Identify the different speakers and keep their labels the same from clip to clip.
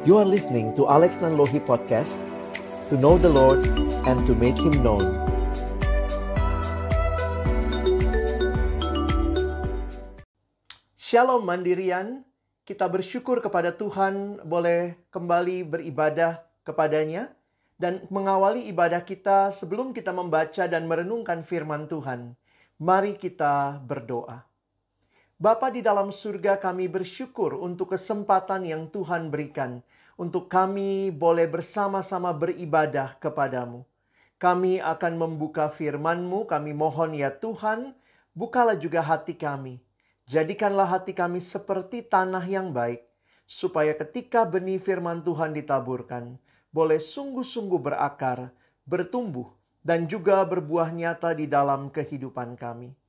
Speaker 1: You are listening to Alex Nanlohi Podcast To know the Lord and to make Him known Shalom Mandirian Kita bersyukur kepada Tuhan boleh kembali beribadah kepadanya dan mengawali ibadah kita sebelum kita membaca dan merenungkan firman Tuhan. Mari kita berdoa. Bapa di dalam surga kami bersyukur untuk kesempatan yang Tuhan berikan untuk kami boleh bersama-sama beribadah kepadamu. Kami akan membuka firman-Mu, kami mohon ya Tuhan, bukalah juga hati kami. Jadikanlah hati kami seperti tanah yang baik, supaya ketika benih firman Tuhan ditaburkan, boleh sungguh-sungguh berakar, bertumbuh, dan juga berbuah nyata di dalam kehidupan kami.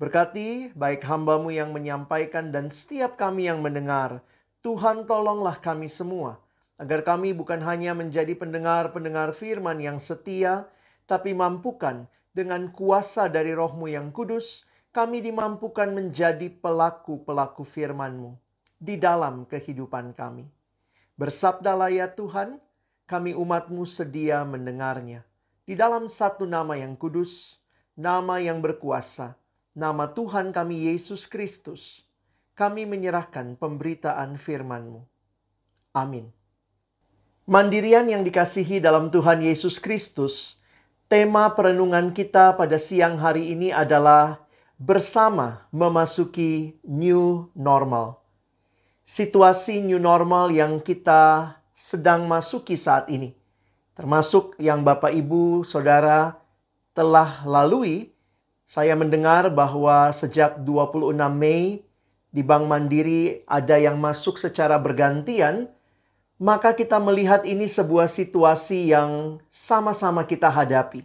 Speaker 1: Berkati baik hambamu yang menyampaikan dan setiap kami yang mendengar. Tuhan tolonglah kami semua. Agar kami bukan hanya menjadi pendengar-pendengar firman yang setia. Tapi mampukan dengan kuasa dari rohmu yang kudus. Kami dimampukan menjadi pelaku-pelaku firmanmu. Di dalam kehidupan kami. Bersabdalah ya Tuhan. Kami umatmu sedia mendengarnya. Di dalam satu nama yang kudus. Nama yang berkuasa nama Tuhan kami Yesus Kristus, kami menyerahkan pemberitaan firman-Mu. Amin. Mandirian yang dikasihi dalam Tuhan Yesus Kristus, tema perenungan kita pada siang hari ini adalah bersama memasuki new normal. Situasi new normal yang kita sedang masuki saat ini, termasuk yang Bapak, Ibu, Saudara telah lalui saya mendengar bahwa sejak 26 Mei di Bank Mandiri ada yang masuk secara bergantian, maka kita melihat ini sebuah situasi yang sama-sama kita hadapi.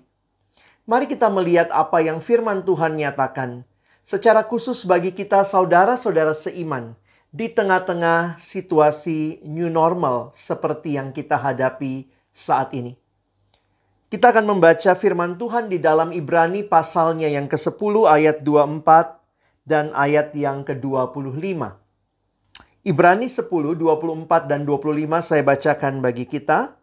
Speaker 1: Mari kita melihat apa yang firman Tuhan nyatakan secara khusus bagi kita saudara-saudara seiman di tengah-tengah situasi new normal seperti yang kita hadapi saat ini. Kita akan membaca firman Tuhan di dalam Ibrani pasalnya yang ke-10 ayat 24 dan ayat yang ke-25. Ibrani 10, 24 dan 25 saya bacakan bagi kita.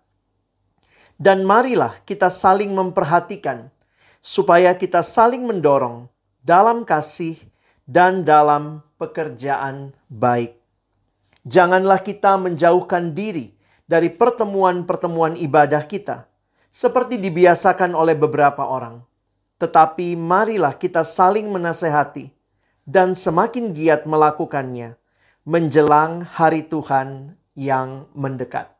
Speaker 1: Dan marilah kita saling memperhatikan supaya kita saling mendorong dalam kasih dan dalam pekerjaan baik. Janganlah kita menjauhkan diri dari pertemuan-pertemuan ibadah kita seperti dibiasakan oleh beberapa orang. Tetapi marilah kita saling menasehati dan semakin giat melakukannya menjelang hari Tuhan yang mendekat.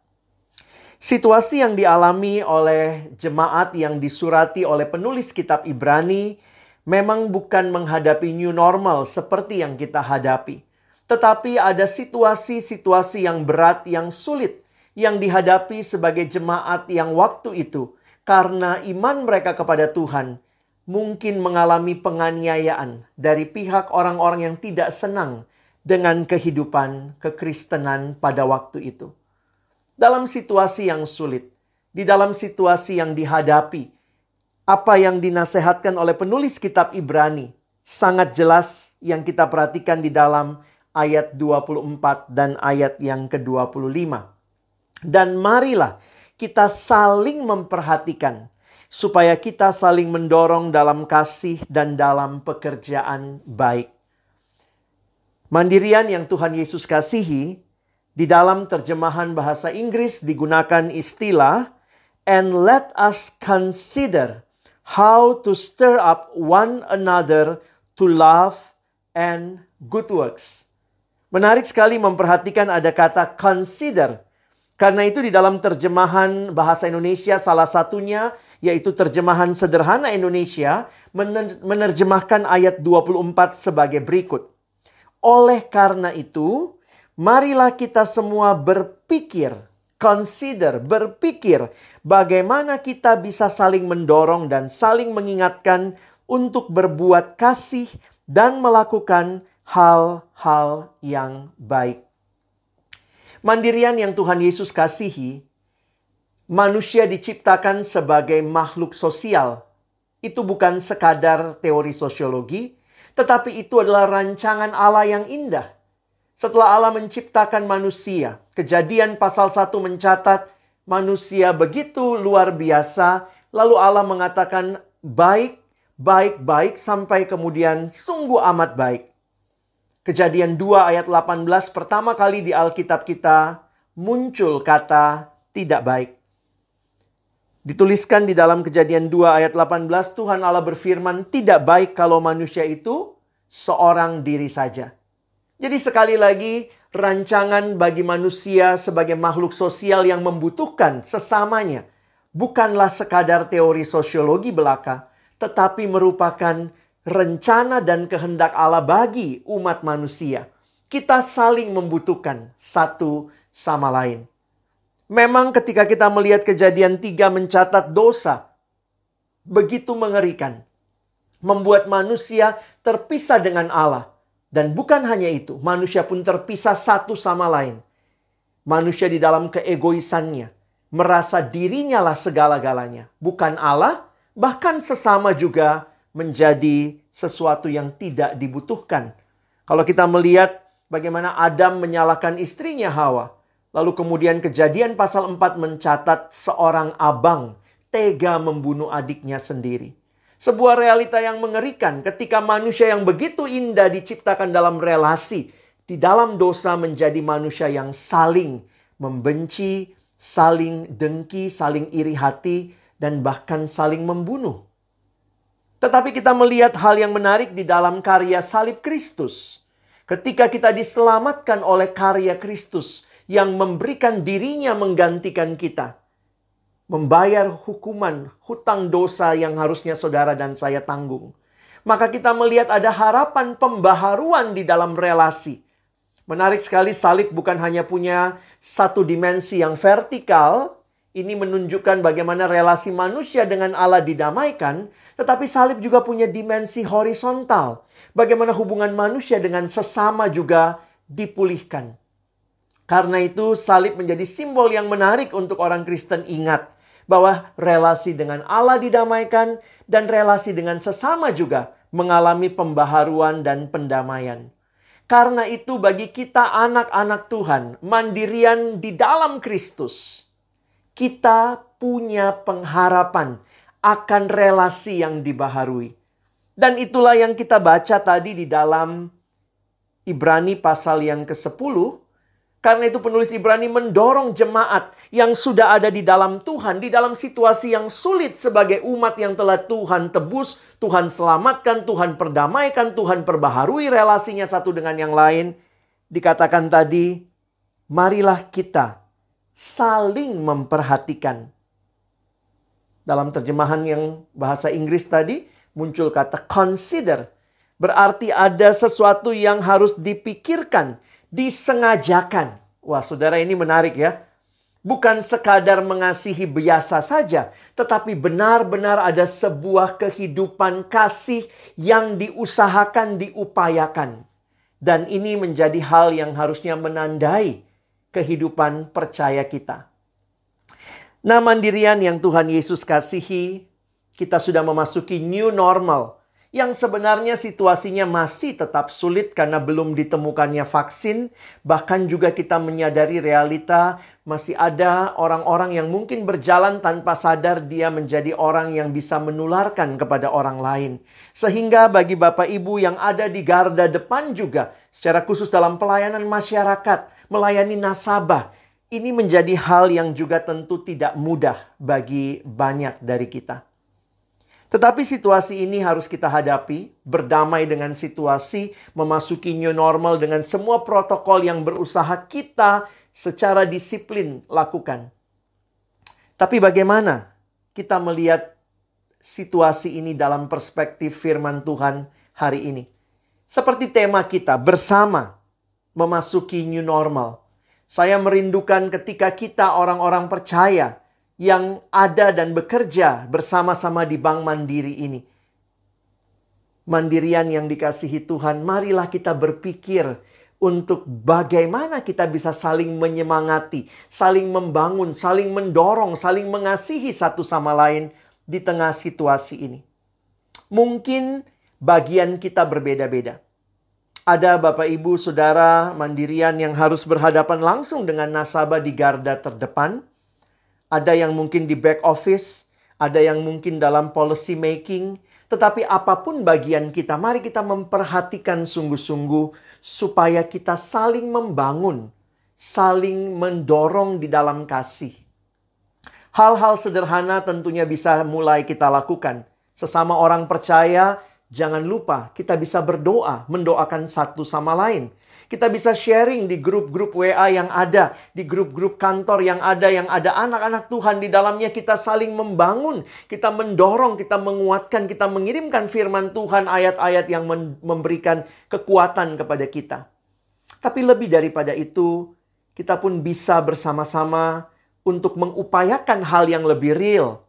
Speaker 1: Situasi yang dialami oleh jemaat yang disurati oleh penulis kitab Ibrani memang bukan menghadapi new normal seperti yang kita hadapi, tetapi ada situasi-situasi yang berat yang sulit yang dihadapi sebagai jemaat yang waktu itu karena iman mereka kepada Tuhan mungkin mengalami penganiayaan dari pihak orang-orang yang tidak senang dengan kehidupan kekristenan pada waktu itu. Dalam situasi yang sulit, di dalam situasi yang dihadapi, apa yang dinasehatkan oleh penulis kitab Ibrani sangat jelas yang kita perhatikan di dalam ayat 24 dan ayat yang ke-25. Dan marilah kita saling memperhatikan supaya kita saling mendorong dalam kasih dan dalam pekerjaan baik. Mandirian yang Tuhan Yesus kasihi, di dalam terjemahan bahasa Inggris digunakan istilah and let us consider how to stir up one another to love and good works. Menarik sekali memperhatikan ada kata consider karena itu di dalam terjemahan bahasa Indonesia salah satunya yaitu terjemahan sederhana Indonesia menerjemahkan ayat 24 sebagai berikut. Oleh karena itu, marilah kita semua berpikir, consider, berpikir bagaimana kita bisa saling mendorong dan saling mengingatkan untuk berbuat kasih dan melakukan hal-hal yang baik. Mandirian yang Tuhan Yesus kasihi, manusia diciptakan sebagai makhluk sosial. Itu bukan sekadar teori sosiologi, tetapi itu adalah rancangan Allah yang indah. Setelah Allah menciptakan manusia, Kejadian pasal 1 mencatat manusia begitu luar biasa, lalu Allah mengatakan baik, baik, baik sampai kemudian sungguh amat baik. Kejadian 2 ayat 18 pertama kali di Alkitab kita muncul kata tidak baik. Dituliskan di dalam kejadian 2 ayat 18 Tuhan Allah berfirman tidak baik kalau manusia itu seorang diri saja. Jadi sekali lagi rancangan bagi manusia sebagai makhluk sosial yang membutuhkan sesamanya bukanlah sekadar teori sosiologi belaka, tetapi merupakan rencana dan kehendak Allah bagi umat manusia. Kita saling membutuhkan satu sama lain. Memang ketika kita melihat kejadian tiga mencatat dosa, begitu mengerikan. Membuat manusia terpisah dengan Allah dan bukan hanya itu, manusia pun terpisah satu sama lain. Manusia di dalam keegoisannya merasa dirinya lah segala-galanya, bukan Allah, bahkan sesama juga menjadi sesuatu yang tidak dibutuhkan. Kalau kita melihat bagaimana Adam menyalahkan istrinya Hawa, lalu kemudian kejadian pasal 4 mencatat seorang abang tega membunuh adiknya sendiri. Sebuah realita yang mengerikan ketika manusia yang begitu indah diciptakan dalam relasi. Di dalam dosa menjadi manusia yang saling membenci, saling dengki, saling iri hati, dan bahkan saling membunuh. Tetapi kita melihat hal yang menarik di dalam karya salib Kristus. Ketika kita diselamatkan oleh karya Kristus yang memberikan dirinya menggantikan kita membayar hukuman hutang dosa yang harusnya saudara dan saya tanggung. Maka kita melihat ada harapan pembaharuan di dalam relasi. Menarik sekali salib bukan hanya punya satu dimensi yang vertikal, ini menunjukkan bagaimana relasi manusia dengan Allah didamaikan, tetapi salib juga punya dimensi horizontal. Bagaimana hubungan manusia dengan sesama juga dipulihkan. Karena itu salib menjadi simbol yang menarik untuk orang Kristen ingat bahwa relasi dengan Allah didamaikan dan relasi dengan sesama juga mengalami pembaharuan dan pendamaian. Karena itu bagi kita anak-anak Tuhan, mandirian di dalam Kristus, kita punya pengharapan akan relasi yang dibaharui. Dan itulah yang kita baca tadi di dalam Ibrani pasal yang ke-10 karena itu penulis Ibrani mendorong jemaat yang sudah ada di dalam Tuhan, di dalam situasi yang sulit sebagai umat yang telah Tuhan tebus, Tuhan selamatkan, Tuhan perdamaikan, Tuhan perbaharui relasinya satu dengan yang lain. Dikatakan tadi, marilah kita saling memperhatikan. Dalam terjemahan yang bahasa Inggris tadi muncul kata consider. Berarti ada sesuatu yang harus dipikirkan disengajakan. Wah, saudara ini menarik ya. Bukan sekadar mengasihi biasa saja, tetapi benar-benar ada sebuah kehidupan kasih yang diusahakan, diupayakan. Dan ini menjadi hal yang harusnya menandai kehidupan percaya kita. Nah, mandirian yang Tuhan Yesus kasihi, kita sudah memasuki new normal yang sebenarnya situasinya masih tetap sulit karena belum ditemukannya vaksin. Bahkan juga kita menyadari realita masih ada orang-orang yang mungkin berjalan tanpa sadar dia menjadi orang yang bisa menularkan kepada orang lain. Sehingga bagi Bapak Ibu yang ada di garda depan juga secara khusus dalam pelayanan masyarakat, melayani nasabah, ini menjadi hal yang juga tentu tidak mudah bagi banyak dari kita. Tetapi situasi ini harus kita hadapi, berdamai dengan situasi, memasuki new normal dengan semua protokol yang berusaha kita secara disiplin lakukan. Tapi bagaimana kita melihat situasi ini dalam perspektif firman Tuhan hari ini? Seperti tema kita bersama memasuki new normal. Saya merindukan ketika kita orang-orang percaya yang ada dan bekerja bersama-sama di Bank Mandiri ini. Mandirian yang dikasihi Tuhan, marilah kita berpikir untuk bagaimana kita bisa saling menyemangati, saling membangun, saling mendorong, saling mengasihi satu sama lain di tengah situasi ini. Mungkin bagian kita berbeda-beda. Ada Bapak Ibu Saudara mandirian yang harus berhadapan langsung dengan nasabah di garda terdepan. Ada yang mungkin di back office, ada yang mungkin dalam policy making, tetapi apa pun bagian kita, mari kita memperhatikan sungguh-sungguh supaya kita saling membangun, saling mendorong di dalam kasih. Hal-hal sederhana tentunya bisa mulai kita lakukan. Sesama orang percaya, jangan lupa kita bisa berdoa, mendoakan satu sama lain. Kita bisa sharing di grup-grup WA yang ada, di grup-grup kantor yang ada, yang ada anak-anak Tuhan di dalamnya. Kita saling membangun, kita mendorong, kita menguatkan, kita mengirimkan firman Tuhan, ayat-ayat yang memberikan kekuatan kepada kita. Tapi lebih daripada itu, kita pun bisa bersama-sama untuk mengupayakan hal yang lebih real.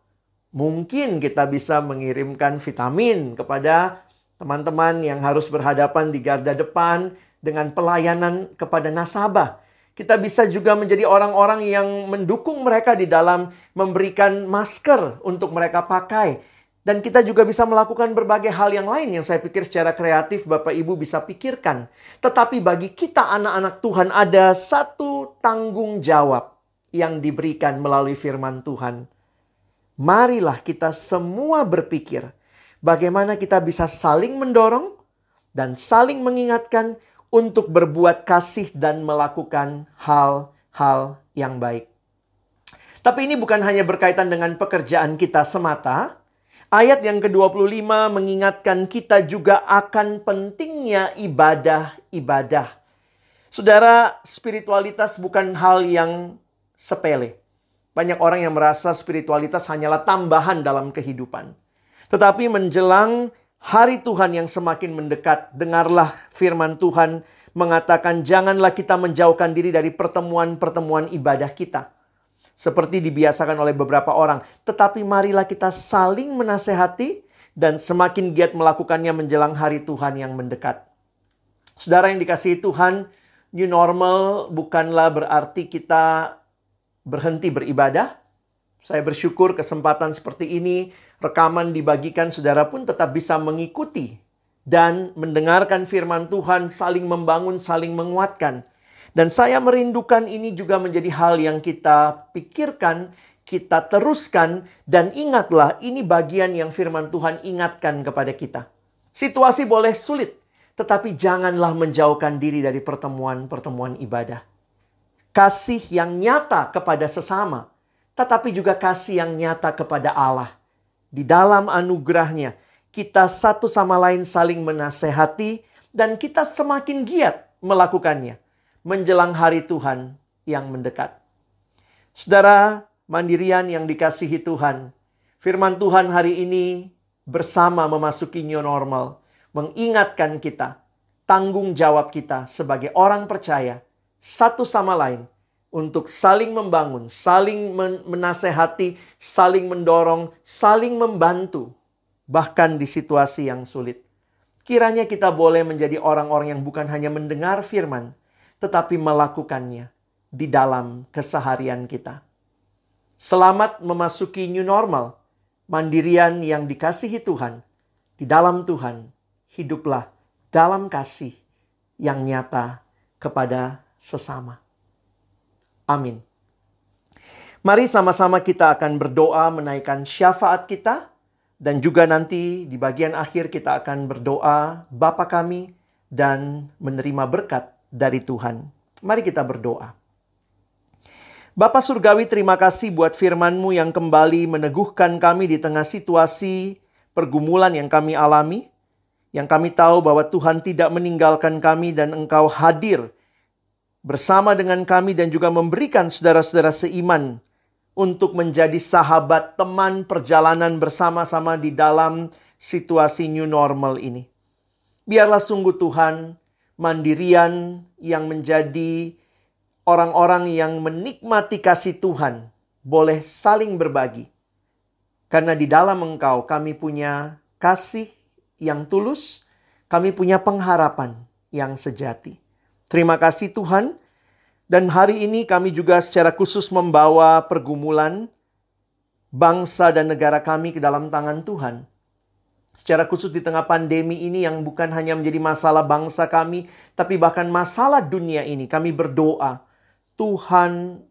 Speaker 1: Mungkin kita bisa mengirimkan vitamin kepada teman-teman yang harus berhadapan di garda depan dengan pelayanan kepada nasabah. Kita bisa juga menjadi orang-orang yang mendukung mereka di dalam memberikan masker untuk mereka pakai. Dan kita juga bisa melakukan berbagai hal yang lain yang saya pikir secara kreatif Bapak Ibu bisa pikirkan. Tetapi bagi kita anak-anak Tuhan ada satu tanggung jawab yang diberikan melalui firman Tuhan. Marilah kita semua berpikir bagaimana kita bisa saling mendorong dan saling mengingatkan untuk berbuat kasih dan melakukan hal-hal yang baik. Tapi ini bukan hanya berkaitan dengan pekerjaan kita semata. Ayat yang ke-25 mengingatkan kita juga akan pentingnya ibadah-ibadah. Saudara, spiritualitas bukan hal yang sepele. Banyak orang yang merasa spiritualitas hanyalah tambahan dalam kehidupan. Tetapi menjelang hari Tuhan yang semakin mendekat, dengarlah firman Tuhan mengatakan janganlah kita menjauhkan diri dari pertemuan-pertemuan ibadah kita. Seperti dibiasakan oleh beberapa orang. Tetapi marilah kita saling menasehati dan semakin giat melakukannya menjelang hari Tuhan yang mendekat. Saudara yang dikasihi Tuhan, new normal bukanlah berarti kita berhenti beribadah. Saya bersyukur kesempatan seperti ini, rekaman dibagikan saudara pun tetap bisa mengikuti dan mendengarkan firman Tuhan, saling membangun, saling menguatkan. Dan saya merindukan ini juga menjadi hal yang kita pikirkan, kita teruskan, dan ingatlah ini bagian yang firman Tuhan ingatkan kepada kita. Situasi boleh sulit, tetapi janganlah menjauhkan diri dari pertemuan-pertemuan ibadah kasih yang nyata kepada sesama, tetapi juga kasih yang nyata kepada Allah. Di dalam anugerahnya, kita satu sama lain saling menasehati dan kita semakin giat melakukannya menjelang hari Tuhan yang mendekat. Saudara, mandirian yang dikasihi Tuhan, firman Tuhan hari ini bersama memasuki new normal mengingatkan kita tanggung jawab kita sebagai orang percaya satu sama lain untuk saling membangun, saling menasehati, saling mendorong, saling membantu, bahkan di situasi yang sulit. Kiranya kita boleh menjadi orang-orang yang bukan hanya mendengar firman, tetapi melakukannya di dalam keseharian kita. Selamat memasuki new normal, mandirian yang dikasihi Tuhan. Di dalam Tuhan, hiduplah dalam kasih yang nyata kepada sesama. Amin. Mari sama-sama kita akan berdoa menaikkan syafaat kita dan juga nanti di bagian akhir kita akan berdoa Bapa kami dan menerima berkat dari Tuhan. Mari kita berdoa. Bapa Surgawi terima kasih buat firman-Mu yang kembali meneguhkan kami di tengah situasi pergumulan yang kami alami. Yang kami tahu bahwa Tuhan tidak meninggalkan kami dan Engkau hadir bersama dengan kami dan juga memberikan saudara-saudara seiman untuk menjadi sahabat teman perjalanan bersama-sama di dalam situasi new normal ini. Biarlah sungguh Tuhan mandirian yang menjadi orang-orang yang menikmati kasih Tuhan boleh saling berbagi. Karena di dalam Engkau kami punya kasih yang tulus, kami punya pengharapan yang sejati. Terima kasih Tuhan. Dan hari ini kami juga secara khusus membawa pergumulan bangsa dan negara kami ke dalam tangan Tuhan. Secara khusus di tengah pandemi ini yang bukan hanya menjadi masalah bangsa kami, tapi bahkan masalah dunia ini, kami berdoa, Tuhan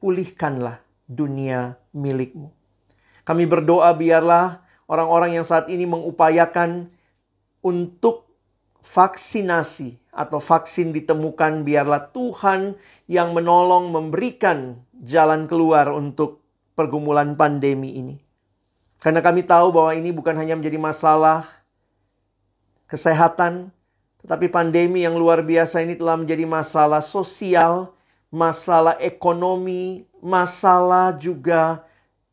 Speaker 1: pulihkanlah dunia milikmu. Kami berdoa biarlah orang-orang yang saat ini mengupayakan untuk vaksinasi atau vaksin ditemukan, biarlah Tuhan yang menolong memberikan jalan keluar untuk pergumulan pandemi ini. Karena kami tahu bahwa ini bukan hanya menjadi masalah kesehatan, tetapi pandemi yang luar biasa ini telah menjadi masalah sosial, masalah ekonomi, masalah juga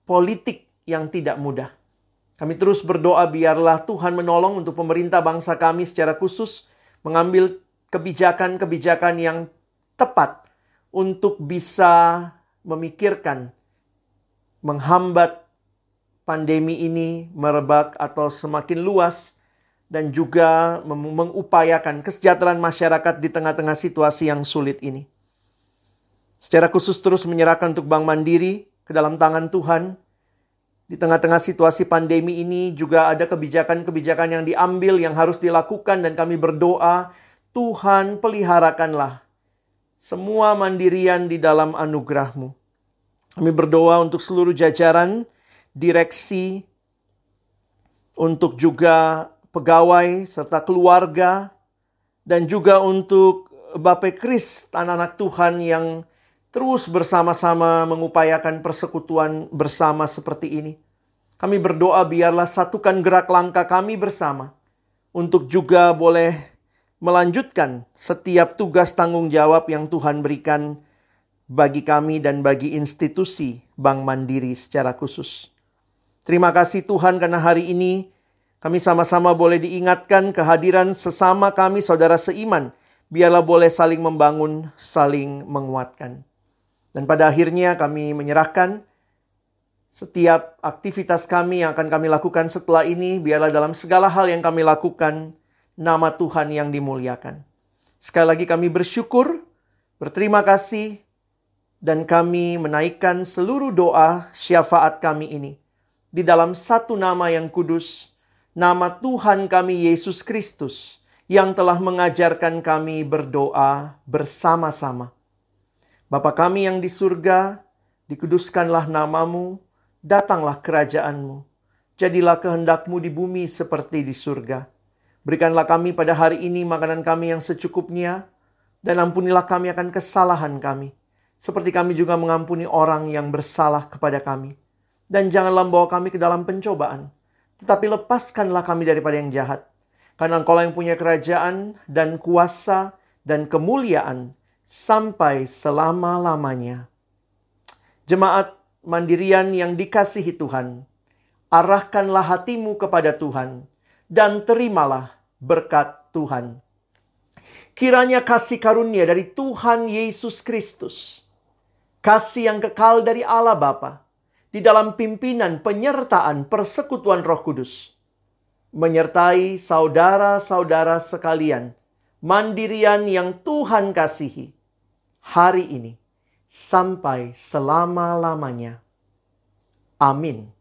Speaker 1: politik yang tidak mudah. Kami terus berdoa biarlah Tuhan menolong untuk pemerintah bangsa kami secara khusus mengambil kebijakan-kebijakan yang tepat untuk bisa memikirkan menghambat pandemi ini merebak atau semakin luas dan juga mengupayakan kesejahteraan masyarakat di tengah-tengah situasi yang sulit ini. Secara khusus terus menyerahkan untuk Bank Mandiri ke dalam tangan Tuhan di tengah-tengah situasi pandemi ini juga ada kebijakan-kebijakan yang diambil yang harus dilakukan dan kami berdoa Tuhan peliharakanlah semua mandirian di dalam anugerahmu. Kami berdoa untuk seluruh jajaran, direksi, untuk juga pegawai serta keluarga, dan juga untuk Bapak Kris, anak-anak Tuhan yang terus bersama-sama mengupayakan persekutuan bersama seperti ini. Kami berdoa biarlah satukan gerak langkah kami bersama untuk juga boleh melanjutkan setiap tugas tanggung jawab yang Tuhan berikan bagi kami dan bagi institusi Bank Mandiri secara khusus. Terima kasih Tuhan karena hari ini kami sama-sama boleh diingatkan kehadiran sesama kami saudara seiman. Biarlah boleh saling membangun, saling menguatkan. Dan pada akhirnya kami menyerahkan setiap aktivitas kami yang akan kami lakukan setelah ini, biarlah dalam segala hal yang kami lakukan, nama Tuhan yang dimuliakan. Sekali lagi kami bersyukur, berterima kasih, dan kami menaikkan seluruh doa syafaat kami ini di dalam satu nama yang kudus, nama Tuhan kami Yesus Kristus, yang telah mengajarkan kami berdoa bersama-sama. Bapa kami yang di surga, dikuduskanlah namamu, datanglah kerajaanmu. Jadilah kehendakmu di bumi seperti di surga. Berikanlah kami pada hari ini makanan kami yang secukupnya, dan ampunilah kami akan kesalahan kami, seperti kami juga mengampuni orang yang bersalah kepada kami. Dan janganlah membawa kami ke dalam pencobaan, tetapi lepaskanlah kami daripada yang jahat. Karena engkau yang punya kerajaan dan kuasa dan kemuliaan sampai selama-lamanya. Jemaat mandirian yang dikasihi Tuhan, arahkanlah hatimu kepada Tuhan dan terimalah berkat Tuhan. Kiranya kasih karunia dari Tuhan Yesus Kristus, kasih yang kekal dari Allah Bapa, di dalam pimpinan penyertaan persekutuan Roh Kudus, menyertai saudara-saudara sekalian, mandirian yang Tuhan kasihi, hari ini sampai selama-lamanya. Amin.